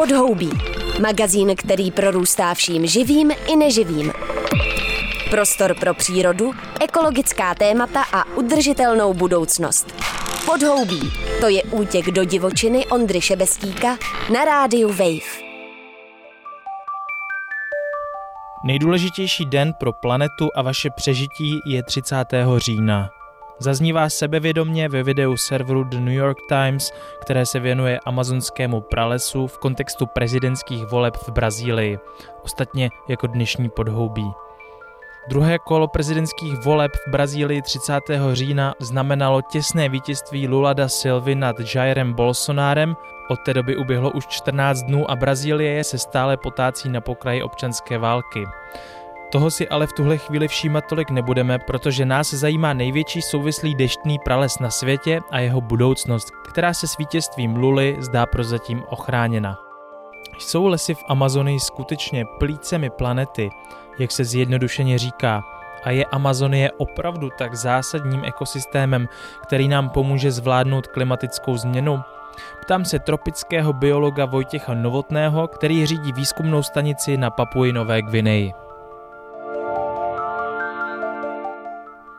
Podhoubí. Magazín, který prorůstá vším živým i neživým. Prostor pro přírodu, ekologická témata a udržitelnou budoucnost. Podhoubí. To je útěk do divočiny Ondry Šebestíka na rádiu Wave. Nejdůležitější den pro planetu a vaše přežití je 30. října. Zaznívá sebevědomně ve videu serveru The New York Times, které se věnuje amazonskému pralesu v kontextu prezidentských voleb v Brazílii, ostatně jako dnešní podhoubí. Druhé kolo prezidentských voleb v Brazílii 30. října znamenalo těsné vítězství Lula da Silvy nad Jairem Bolsonárem. Od té doby uběhlo už 14 dnů a Brazílie se stále potácí na pokraji občanské války. Toho si ale v tuhle chvíli všímat tolik nebudeme, protože nás zajímá největší souvislý deštný prales na světě a jeho budoucnost, která se s vítězstvím Luly zdá prozatím ochráněna. Jsou lesy v Amazonii skutečně plícemi planety, jak se zjednodušeně říká, a je Amazonie opravdu tak zásadním ekosystémem, který nám pomůže zvládnout klimatickou změnu? Ptám se tropického biologa Vojtěcha Novotného, který řídí výzkumnou stanici na Papuji Nové Gvineji.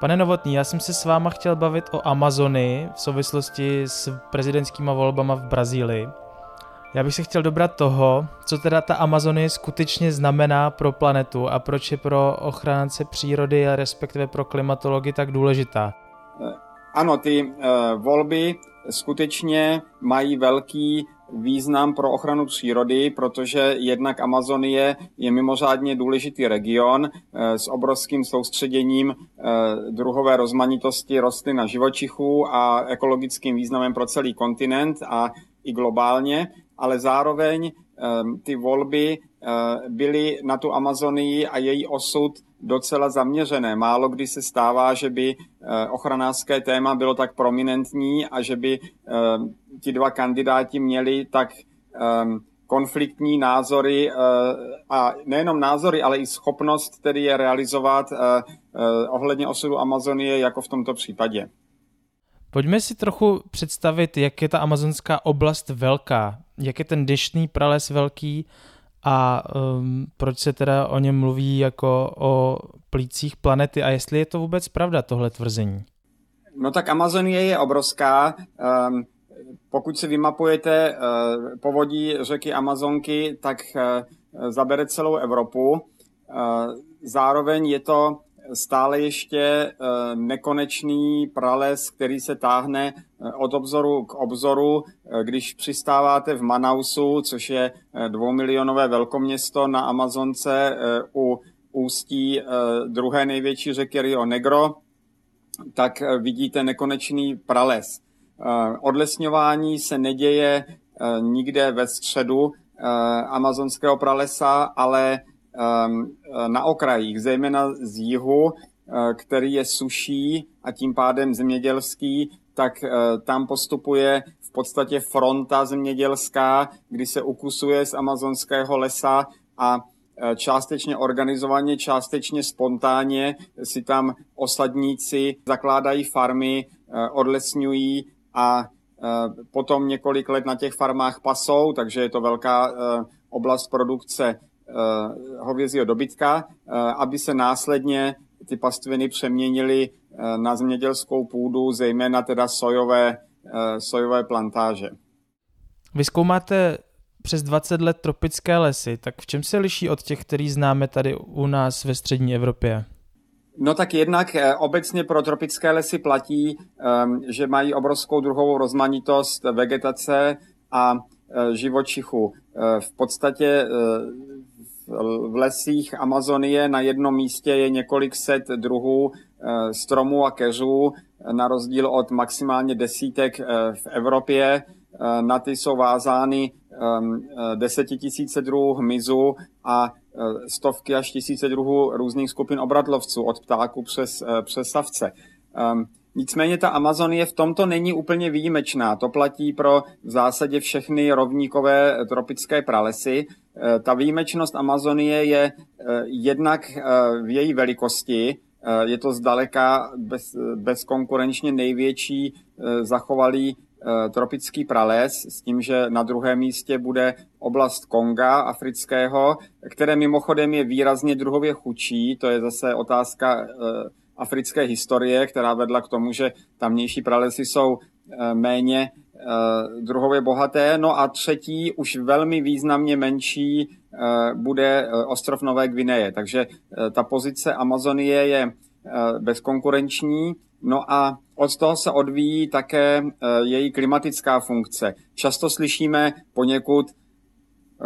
Pane Novotný, já jsem se s váma chtěl bavit o Amazonii v souvislosti s prezidentskýma volbama v Brazílii. Já bych se chtěl dobrat toho, co teda ta Amazonie skutečně znamená pro planetu a proč je pro ochránce přírody a respektive pro klimatology tak důležitá. Ano, ty uh, volby skutečně mají velký význam pro ochranu přírody, protože jednak Amazonie je mimořádně důležitý region eh, s obrovským soustředěním eh, druhové rozmanitosti rostlin a živočichů a ekologickým významem pro celý kontinent a i globálně, ale zároveň eh, ty volby byly na tu Amazonii a její osud docela zaměřené. Málo kdy se stává, že by ochranářské téma bylo tak prominentní a že by ti dva kandidáti měli tak um, konfliktní názory a nejenom názory, ale i schopnost tedy je realizovat ohledně osudu Amazonie jako v tomto případě. Pojďme si trochu představit, jak je ta amazonská oblast velká, jak je ten deštný prales velký a um, proč se teda o něm mluví jako o plících planety a jestli je to vůbec pravda, tohle tvrzení. No tak Amazonie je obrovská. Um, pokud si vymapujete eh, povodí řeky Amazonky, tak eh, zabere celou Evropu. Eh, zároveň je to stále ještě nekonečný prales, který se táhne od obzoru k obzoru. Když přistáváte v Manausu, což je dvoumilionové velkoměsto na Amazonce u ústí druhé největší řeky Rio Negro, tak vidíte nekonečný prales. Eh, odlesňování se neděje eh, nikde ve středu eh, amazonského pralesa, ale na okrajích, zejména z jihu, který je suší a tím pádem zemědělský, tak tam postupuje v podstatě fronta zemědělská, kdy se ukusuje z amazonského lesa a částečně organizovaně, částečně spontánně si tam osadníci zakládají farmy, odlesňují a potom několik let na těch farmách pasou, takže je to velká oblast produkce hovězího dobytka, aby se následně ty pastviny přeměnily na zemědělskou půdu, zejména teda sojové, sojové plantáže. Vy zkoumáte přes 20 let tropické lesy, tak v čem se liší od těch, který známe tady u nás ve střední Evropě? No tak jednak eh, obecně pro tropické lesy platí, ehm, že mají obrovskou druhovou rozmanitost vegetace a eh, živočichů. Eh, v podstatě v lesích Amazonie na jednom místě je několik set druhů stromů a keřů, na rozdíl od maximálně desítek v Evropě. Na ty jsou vázány ehm, desetitisíce druhů hmyzu a Eh, stovky až tisíce druhů různých skupin obratlovců, od ptáků přes, eh, přes savce. Nicméně ta Amazonie v tomto není úplně výjimečná. To platí pro v zásadě všechny rovníkové tropické pralesy. Eh, ta výjimečnost Amazonie je jednak v její velikosti. Je to zdaleka bez, bezkonkurenčně největší zachovalý tropický prales s tím, že na druhém místě bude oblast Konga afrického, které mimochodem je výrazně druhově chudší, to je zase otázka africké historie, která vedla k tomu, že tamnější pralesy jsou méně druhově bohaté. No a třetí, už velmi významně menší, bude ostrov Nové Gvineje. Takže ta pozice Amazonie je bezkonkurenční. No a od toho se odvíjí také její klimatická funkce. Často slyšíme poněkud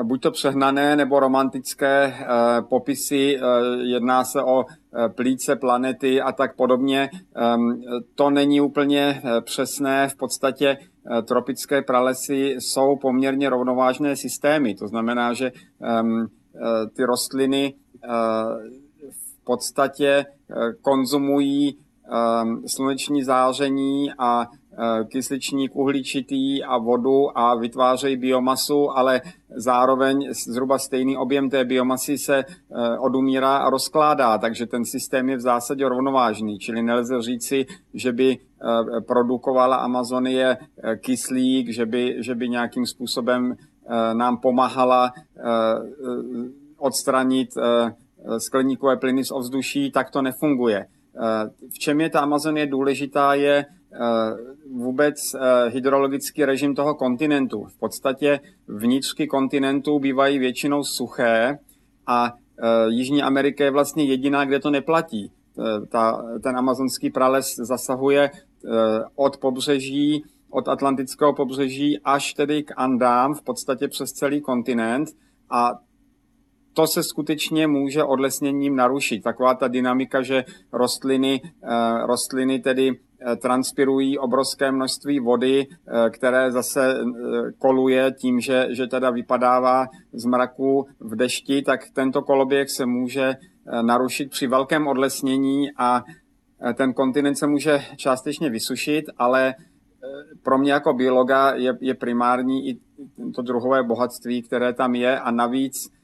buď to přehnané nebo romantické popisy, jedná se o plíce planety a tak podobně. To není úplně přesné. V podstatě tropické pralesy jsou poměrně rovnovážné systémy. To znamená, že ty rostliny v podstatě konzumují sluneční záření a kysličník uhličitý a vodu a vytvářejí biomasu, ale zároveň zhruba stejný objem té biomasy se odumírá a rozkládá, takže ten systém je v zásadě rovnovážný, čili nelze říci, že by produkovala Amazonie kyslík, že by, že by nějakým způsobem nám pomáhala odstranit skleníkové plyny z ovzduší, tak to nefunguje. V čem je ta Amazonie důležitá, je vůbec hydrologický režim toho kontinentu. V podstatě vnitřky kontinentu bývají většinou suché a Jižní Amerika je vlastně jediná, kde to neplatí. Ta, ten amazonský prales zasahuje od pobřeží, od atlantického pobřeží až tedy k Andám, v podstatě přes celý kontinent a to se skutečně může odlesněním narušit. Taková ta dynamika, že rostliny, rostliny tedy transpirují obrovské množství vody, které zase koluje tím, že, že teda vypadává z mraku v dešti, tak tento koloběh se může narušit při velkém odlesnění a ten kontinent se může částečně vysušit, ale pro mě jako biologa je, je primární i to druhové bohatství, které tam je a navíc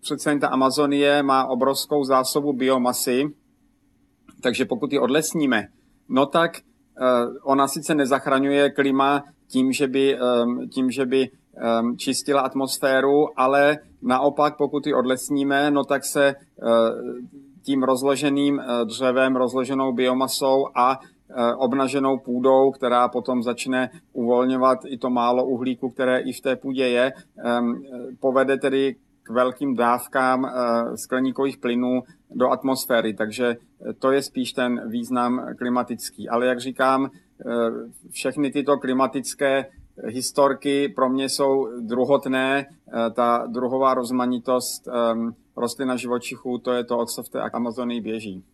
přece jen ta Amazonie má obrovskou zásobu biomasy, takže pokud ji odlesníme, no tak uh, ona sice nezachraňuje klima tím, že by, um, tím, že by um, čistila atmosféru, ale naopak, pokud ji odlesníme, no tak se uh, tím rozloženým dřevem, rozloženou biomasou a obnaženou půdou, která potom začne uvolňovat i to málo uhlíku, které i v té půdě je, povede tedy k velkým dávkám skleníkových plynů do atmosféry. Takže to je spíš ten význam klimatický. Ale jak říkám, všechny tyto klimatické historky pro mě jsou druhotné. Ta druhová rozmanitost rostlin a živočichů, to je to, co v té Amazonii běží.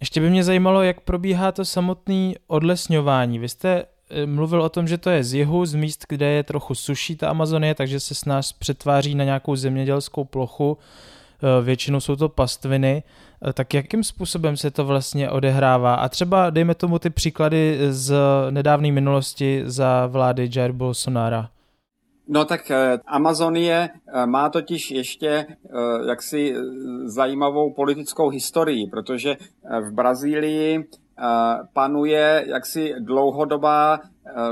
Ještě by mě zajímalo, jak probíhá to samotné odlesňování. Vy jste eh, mluvil o tom, že to je z jihu, z míst, kde je trochu suší ta Amazonie, takže se s nás přetváří na nějakou zemědělskou plochu. Eh, většinou jsou to pastviny. Eh, tak jakým způsobem se to vlastně odehrává? A třeba dejme tomu ty příklady z nedávné minulosti za vlády Jair Bolsonara. No tak Amazonie má totiž ještě jaksi zajímavou politickou historii, protože v Brazílii panuje jaksi dlouhodobá,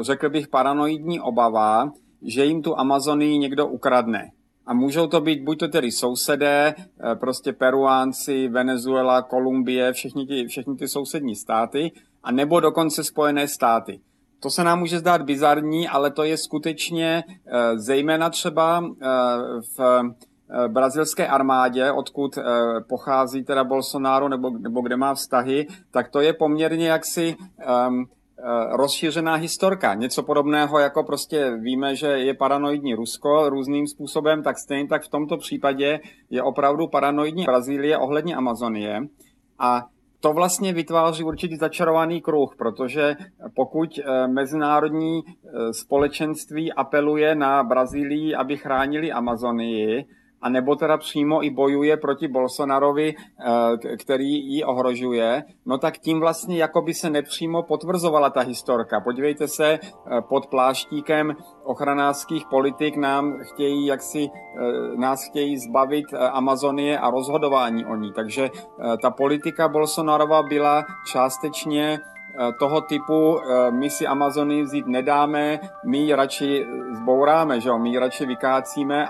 řekl bych, paranoidní obava, že jim tu Amazonii někdo ukradne. A můžou to být buď to tedy sousedé, prostě Peruánci, Venezuela, Kolumbie, všechny ty, všechny ty sousední státy, a nebo dokonce Spojené státy. To se nám může zdát bizarní, ale to je skutečně zejména třeba v brazilské armádě, odkud pochází teda Bolsonaro nebo, nebo kde má vztahy, tak to je poměrně jaksi um, rozšířená historka. Něco podobného, jako prostě víme, že je paranoidní Rusko různým způsobem, tak stejně tak v tomto případě je opravdu paranoidní Brazílie ohledně Amazonie. A to vlastně vytváří určitý začarovaný kruh, protože pokud mezinárodní společenství apeluje na Brazílii, aby chránili Amazonii, a nebo teda přímo i bojuje proti Bolsonarovi, eh, který ji ohrožuje, no tak tím vlastně jako by se nepřímo potvrzovala ta historka. Podívejte se, eh, pod pláštíkem ochranářských politik nám chtějí, jak si eh, nás chtějí zbavit Amazonie a rozhodování o ní. Takže ta politika Bolsonarova byla částečně toho typu, my si Amazonii vzít nedáme, my ji radši zbouráme, že jo? my ji radši vykácíme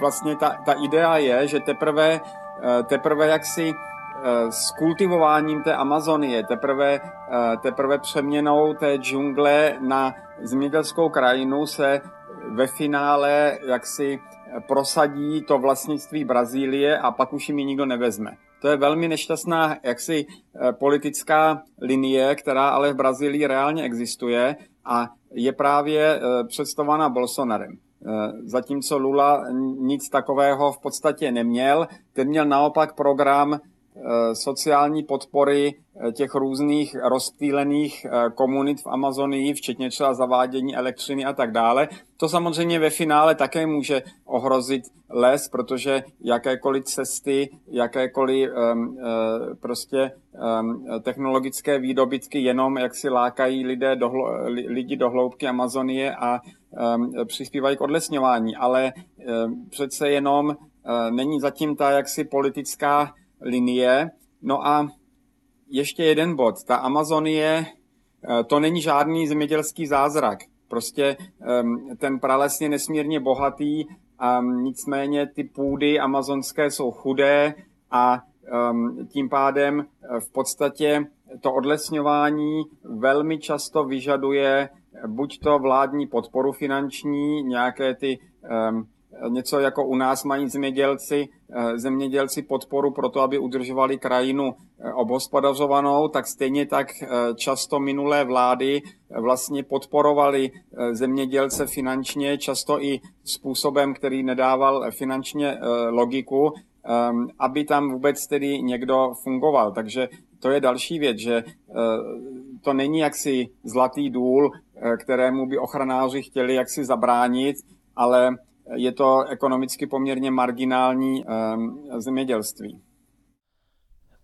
vlastně ta, ta idea je, že teprve, eh, teprve jaksi eh, s kultivováním té Amazonie, teprve, eh, teprve přeměnou té džungle na zemědělskou krajinu se ve finále jaksi prosadí to vlastnictví Brazílie a pak už jim ji nikdo nevezme. To je velmi nešťastná jaksi politická linie, která ale v Brazílii reálně existuje a je právě představovaná Bolsonarem. Eh, zatímco Lula nic takového v podstatě neměl. Ten měl naopak program sociální podpory eh, těch různých rozptýlených komunit v Amazonii, včetně třeba zavádění elektřiny a tak dále. To samozřejmě ve finále také může ohrozit les, protože jakékoliv cesty, jakékoliv um, prostě um, technologické výdobytky jenom jak si lákají lidé do, lidi do hloubky Amazonie a um, přispívají k odlesňování, ale um, přece jenom uh, není zatím ta jaksi politická linie. No a ještě jeden bod. Ta Amazonie, uh, to není žádný zemědělský zázrak. Prostě um, ten prales je nesmírně bohatý, um, nicméně ty půdy amazonské jsou chudé a um, tím pádem uh, v podstatě to odlesňování velmi často vyžaduje buď to vládní podporu finanční, nějaké ty um, něco jako u nás mají zemědělci, eh, zemědělci podporu pro to, aby udržovali krajinu eh, obhospodařovanou, tak stejně tak eh, často minulé vlády vlastně podporovali zemědělce finančně, často i způsobem, který nedával finančně logiku, ehm, aby tam vůbec tedy někdo fungoval. Takže to je další věc, že to není jaksi zlatý důl, kterému by ochranáři chtěli jaksi zabránit, ale je to ekonomicky poměrně marginální ehm, zemědělství.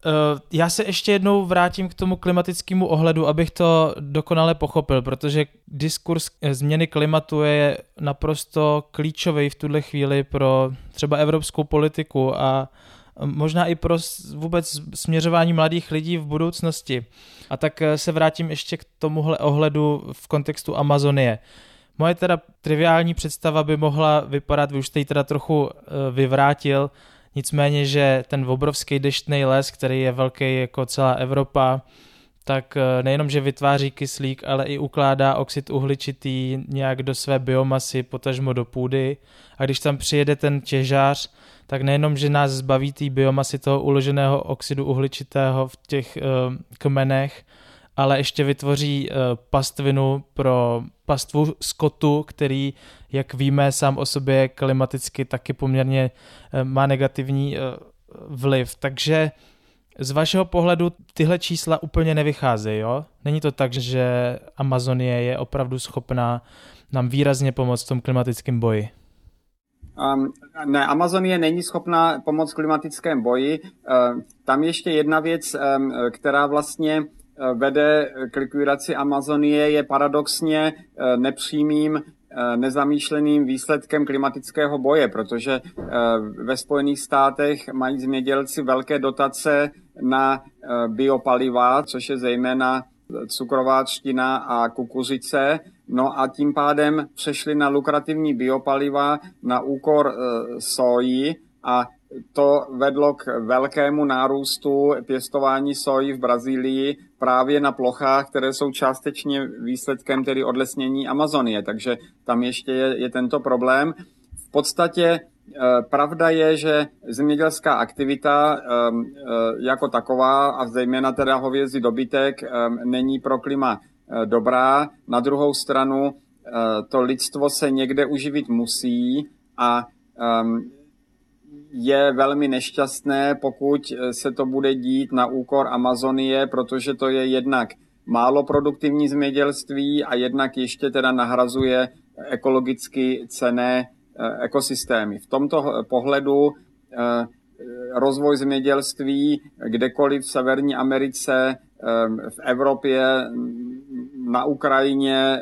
Eh, já se ještě jednou vrátím k tomu klimatickému ohledu, abych to dokonale pochopil, protože diskurs změny klimatu je naprosto klíčový v tuhle chvíli pro třeba evropskou politiku a možná i pro vůbec směřování mladých lidí v budoucnosti. A tak eh, se vrátím ještě k tomuhle ohledu v kontextu Amazonie. Moje teda triviální představa by mohla vypadat, vy už jste ji teda trochu eh, vyvrátil, nicméně, že ten obrovský deštný les, který je velký jako celá Evropa, tak eh, nejenom, že vytváří kyslík, ale i ukládá oxid uhličitý nějak do své biomasy, potažmo do půdy. A když tam přijede ten těžář, tak nejenom, že nás zbaví té biomasy toho uloženého oxidu uhličitého v těch uh, kmenech, ale ještě vytvoří uh, pastvinu pro pastvu skotu, který, jak víme, sám o sobě klimaticky taky poměrně uh, má negativní uh, vliv. Takže z vašeho pohledu tyhle čísla úplně nevycházejí, jo? Není to tak, že Amazonie je opravdu schopná nám výrazně pomoct v tom klimatickém boji? Um, ne, Amazonie není schopná pomoct v klimatickém boji. Uh, tam ještě jedna věc, um, která vlastně vede k likvidaci Amazonie, je paradoxně uh, nepřímým uh, nezamýšleným výsledkem klimatického boje, protože ve Spojených státech mají zemědělci velké dotace na biopaliva, což je zejména cukrová třtina a kukuřice. No a tím pádem přešli na lukrativní biopaliva na úkor soji a to vedlo k velkému nárůstu pěstování soji v Brazílii právě na plochách, které jsou částečně výsledkem tedy odlesnění Amazonie. Takže tam ještě je, je tento problém. V podstatě Eh, pravda je, že zemědělská aktivita ehm, eh, jako taková a zejména teda hovězí dobytek ehm, není pro klima eh, dobrá. Na druhou stranu to lidstvo se někde uživit musí a ehm, je velmi nešťastné, pokud se to bude dít na úkor Amazonie, protože to je jednak málo produktivní zemědělství a jednak ještě teda nahrazuje ekologicky cené ekosystémy. V tomto pohledu rozvoj zemědělství kdekoliv v Severní Americe, v Evropě, na Ukrajině,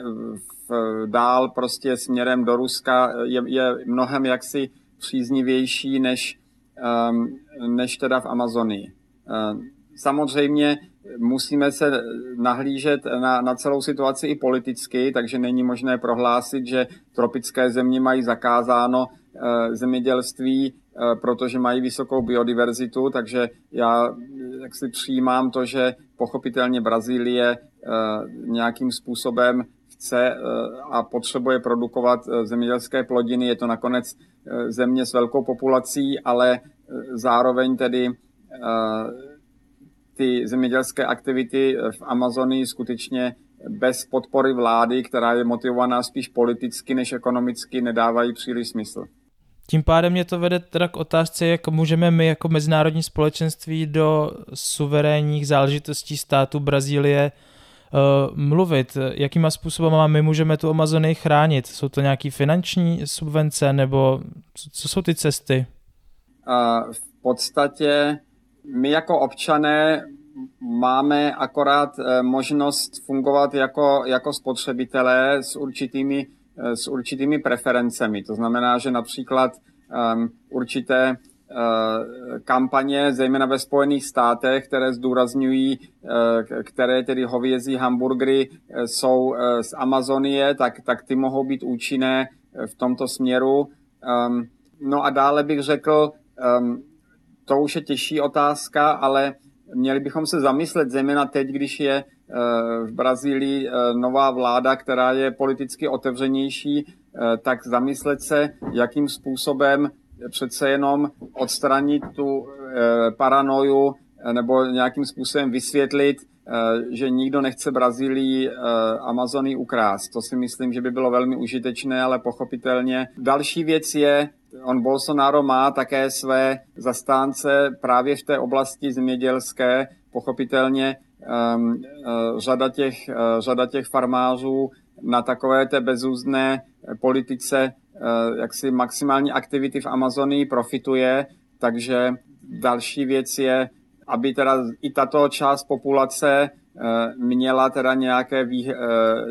v, dál prostě směrem do Ruska je, je mnohem jaksi příznivější než, než teda v Amazonii. Samozřejmě musíme se nahlížet na, na celou situaci i politicky, takže není možné prohlásit, že tropické země mají zakázáno e, zemědělství, protože mají vysokou biodiverzitu, takže já jak si přijímám to, že pochopitelně Brazílie nějakým způsobem chce a potřebuje produkovat zemědělské plodiny. Je to nakonec země s velkou populací, ale zároveň tedy ty zemědělské aktivity v Amazonii skutečně bez podpory vlády, která je motivovaná spíš politicky než ekonomicky, nedávají příliš smysl. Tím pádem mě to vede teda k otázce, jak můžeme my jako mezinárodní společenství do suverénních záležitostí státu Brazílie mluvit. Jakýma způsoby my můžeme tu Amazonii chránit? Jsou to nějaké finanční subvence nebo co jsou ty cesty? Uh, v podstatě my jako občané máme akorát eh, možnost fungovat jako, jako spotřebitelé s určitými, eh, s určitými preferencemi. To znamená, že například um, určité kampaně, zejména ve Spojených státech, které zdůrazňují, uh, které tedy hovězí hamburgery uh, jsou z Amazonie, tak, tak ty mohou být účinné v tomto směru. Um, no a dále bych řekl, um, to už je těžší otázka, ale měli bychom se zamyslet, zejména teď, když je eh, v Brazílii eh, nová vláda, která je politicky otevřenější, eh, tak zamyslet se, jakým způsobem přece jenom odstranit tu paranoju nebo nějakým způsobem vysvětlit, že nikdo nechce Brazílii Amazonii ukrást. To si myslím, že by bylo velmi užitečné, ale pochopitelně. Další věc je, On Bolsonaro má také své zastánce právě v té oblasti zemědělské. Pochopitelně uh, řada, těch, řada těch farmářů na takové té bezúzné politice jaksi maximální aktivity v Amazonii profituje, takže další věc je, aby teda i tato část populace měla teda nějaké, vý,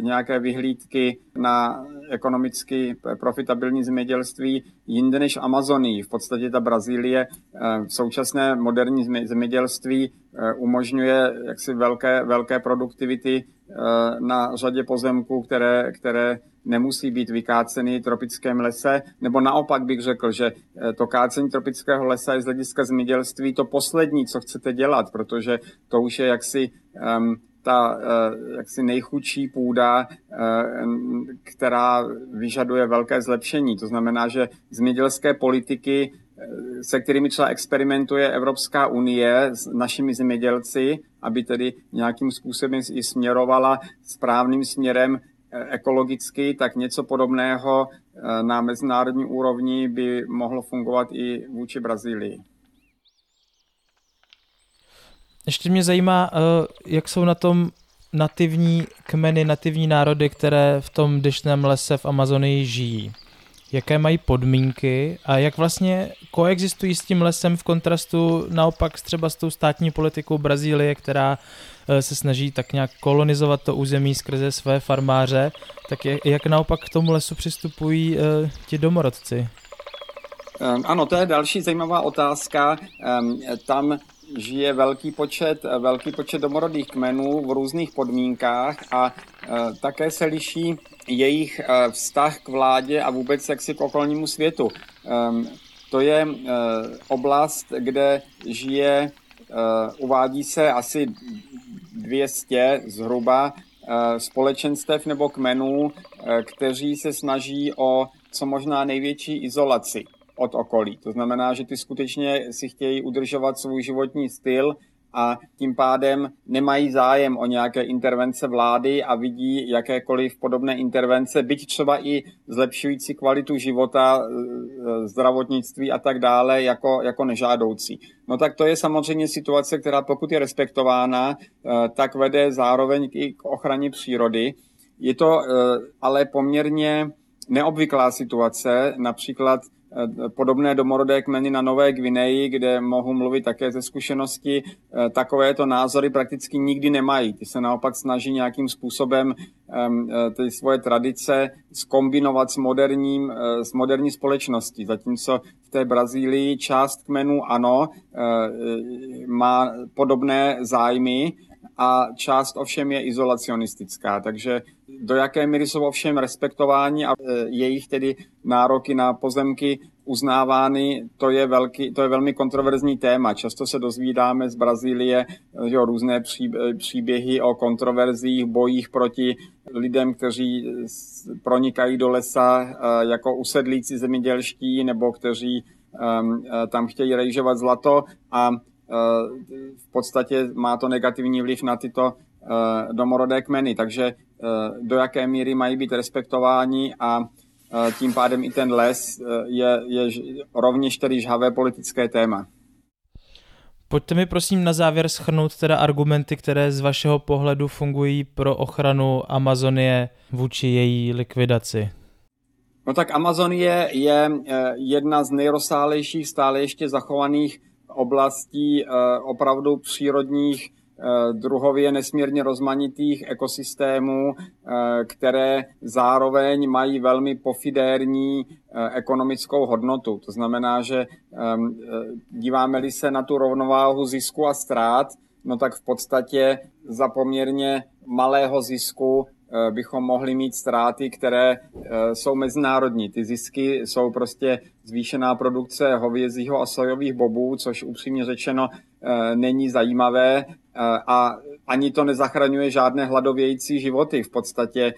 nějaké vyhlídky na ekonomicky profitabilní zemědělství jinde než v Amazonii. V podstatě ta Brazílie eh, v současné moderní zemědělství eh, umožňuje jaksi velké, velké produktivity eh, na řadě pozemků, které, které nemusí být vykáceny tropickém lese, nebo naopak bych řekl, že to kácení tropického lesa je z hlediska zemědělství to poslední, co chcete dělat, protože to už je jaksi um, ta eh, jaksi nejchudší půda, eh, která vyžaduje velké zlepšení. To znamená, že zemědělské politiky, eh, se kterými třeba experimentuje Evropská unie s našimi zemědělci, aby tedy nějakým způsobem i směrovala správným směrem ekologicky, tak něco podobného na mezinárodní úrovni by mohlo fungovat i vůči Brazílii. Ještě mě zajímá, eh, jak jsou na tom nativní kmeny, nativní národy, které v tom deštném lese v Amazonii žijí. Jaké mají podmínky a jak vlastně koexistují s tím lesem v kontrastu naopak třeba s tou státní politikou Brazílie, která eh, se snaží tak nějak kolonizovat to území skrze své farmáře, tak jak naopak k tomu lesu přistupují eh, ti domorodci? Ano, to je další zajímavá otázka. Tam žije velký počet, velký počet domorodých kmenů v různých podmínkách a e, také se liší jejich e, vztah k vládě a vůbec jaksi k okolnímu světu. Ehm, to je oblast, kde žije, uvádí se asi 200 zhruba společenstev nebo kmenů, kteří se snaží o co možná největší izolaci od okolí. To znamená, že ty skutečně si chtějí udržovat svůj životní styl a tím pádem nemají zájem o nějaké intervence vlády a vidí jakékoliv podobné intervence, byť třeba i zlepšující kvalitu života, e, zdravotnictví a tak dále, jako, jako nežádoucí. No tak to je samozřejmě situace, která pokud je respektována, e, tak vede zároveň i k ochraně přírody. Je to e, ale poměrně neobvyklá situace, například Eh, podobné domorodé kmeny na Nové Gvineji, kde mohu mluvit také ze zkušenosti, eh, takovéto názory prakticky nikdy nemají. Ty se naopak snaží nějakým způsobem eh, ty svoje tradice skombinovat s, moderním, s moderní společností. Zatímco v té Brazílii část kmenů ano, má podobné zájmy, a část ovšem je izolacionistická. Takže do jaké míry jsou ovšem respektováni a e, jejich tedy nároky na pozemky uznávány, to je, velký, to je velmi kontroverzní téma. Často se dozvídáme z Brazílie jo, různé příběhy o kontroverzích, bojích proti lidem, kteří pronikají do lesa e, jako usedlíci zemědělští nebo kteří e, tam chtějí rejžovat zlato a v podstatě má to negativní vliv na tyto domorodé kmeny, takže do jaké míry mají být respektováni a eh, tím pádem i ten les je, je rovněž tedy žhavé politické téma. Pojďte mi prosím na závěr schrnout teda argumenty, které z vašeho pohledu fungují pro ochranu Amazonie vůči její likvidaci. No tak Amazonie je jedna z nejrozsálejších stále ještě zachovaných oblastí eh, opravdu přírodních eh, druhově nesmírně rozmanitých ekosystémů, eh, které zároveň mají velmi pofidérní ekonomickou hodnotu. To znamená, že díváme-li se na tu rovnováhu zisku a ztrát, no tak v podstatě za poměrně malého zisku Eh, bychom mohli mít ztráty, které eh, jsou mezinárodní. Ty zisky jsou prostě zvýšená produkce hovězího a sojových bobů, což upřímně řečeno eh, není zajímavé a ani to nezachraňuje žádné hladovějící životy. V podstatě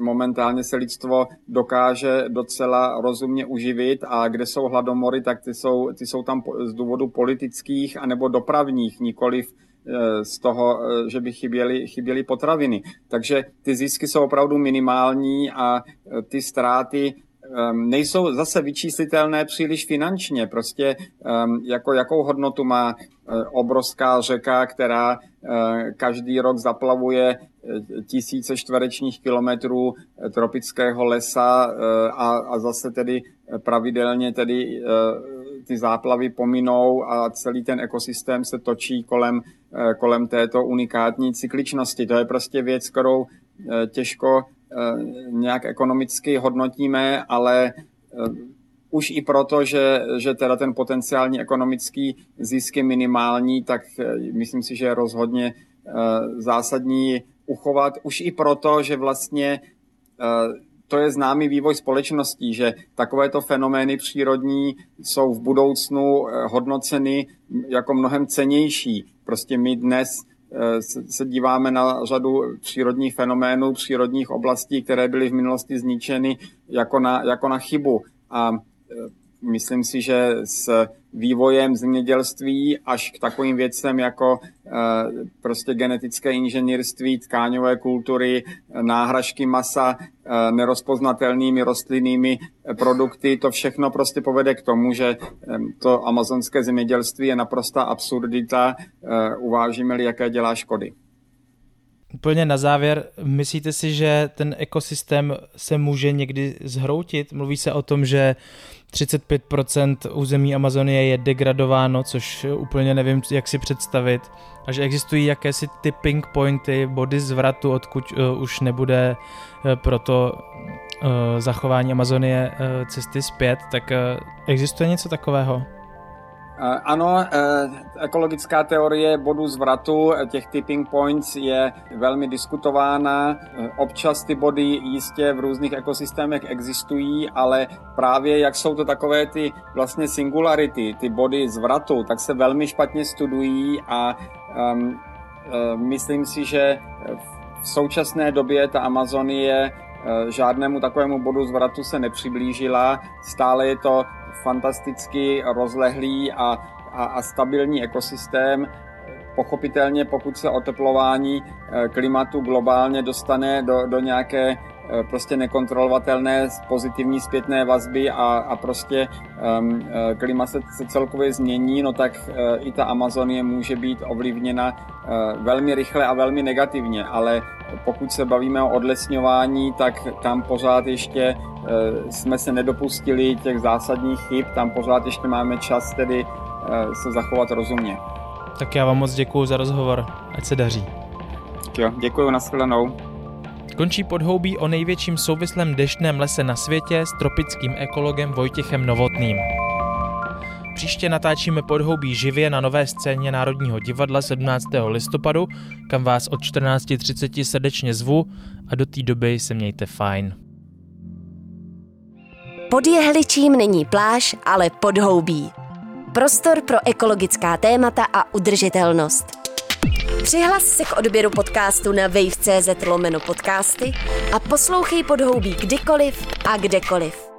momentálně se lidstvo dokáže docela rozumně uživit a kde jsou hladomory, tak ty jsou, ty jsou tam z důvodu politických anebo dopravních, nikoliv Eh, z toho, eh, že by chyběly, chyběly potraviny. Takže ty zisky jsou opravdu minimální a eh, ty ztráty ehm, nejsou zase vyčíslitelné příliš finančně. Prostě ehm, jako jakou hodnotu má obrovská řeka, která každý rok zaplavuje tisíce čtverečních kilometrů tropického lesa a, a zase tedy pravidelně tedy ty záplavy pominou a celý ten ekosystém se točí kolem, kolem této unikátní cykličnosti. To je prostě věc, kterou těžko nějak ekonomicky hodnotíme, ale už i proto, že, že teda ten potenciální ekonomický zisk je minimální, tak myslím si, že je rozhodně zásadní uchovat. Už i proto, že vlastně to je známý vývoj společností, že takovéto fenomény přírodní jsou v budoucnu eh, hodnoceny jako mnohem cenější. Prostě my dnes eh, se díváme na řadu přírodních fenoménů, přírodních oblastí, které byly v minulosti zničeny jako na, jako na chybu. A eh, myslím si, že s vývojem zemědělství až k takovým věcem jako eh, prostě genetické inženýrství, tkáňové kultury, náhražky masa, eh, nerozpoznatelnými rostlinnými produkty, to všechno prostě povede k tomu, že to amazonské zemědělství je naprosta absurdita, eh, uvážíme-li, jaké dělá škody. Úplně na závěr, myslíte si, že ten ekosystém se může někdy zhroutit? Mluví se o tom, že 35% území Amazonie je degradováno, což úplně nevím, jak si představit. A že existují jakési tipping pointy, body zvratu, odkud uh, už nebude uh, proto uh, zachování Amazonie uh, cesty zpět, tak uh, existuje něco takového? Ano, e, ekologická teorie bodu zvratu, e, těch tipping points je velmi diskutována. Občas ty body jistě v různých ekosystémech existují, ale právě jak jsou to takové ty vlastně singularity, ty body zvratu, tak se velmi špatně studují a um, myslím si, že v současné době ta Amazonie žádnému takovému bodu zvratu se nepřiblížila. Stále je to fantasticky rozlehlý a, a, a stabilní ekosystém. pochopitelně, pokud se oteplování klimatu globálně dostane do, do nějaké prostě nekontrolovatelné pozitivní zpětné vazby a, a prostě um, klima se, se celkově změní, no tak uh, i ta Amazonie může být ovlivněna uh, velmi rychle a velmi negativně, ale pokud se bavíme o odlesňování, tak tam pořád ještě uh, jsme se nedopustili těch zásadních chyb, tam pořád ještě máme čas tedy uh, se zachovat rozumně. Tak já vám moc děkuji za rozhovor, ať se daří. Jo, děkuji, nashledanou. Končí podhoubí o největším souvislém deštném lese na světě s tropickým ekologem Vojtěchem Novotným. Příště natáčíme podhoubí živě na nové scéně Národního divadla 17. listopadu, kam vás od 14.30 srdečně zvu a do té doby se mějte fajn. Pod jehličím není pláž, ale podhoubí. Prostor pro ekologická témata a udržitelnost. Přihlas se k odběru podcastu na wave.cz lomeno podcasty a poslouchej podhoubí kdykoliv a kdekoliv.